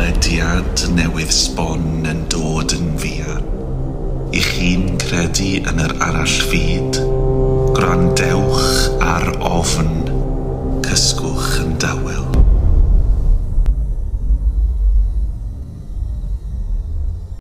podlediad newydd sbon yn dod yn fuan. I chi'n credu yn yr arall fyd?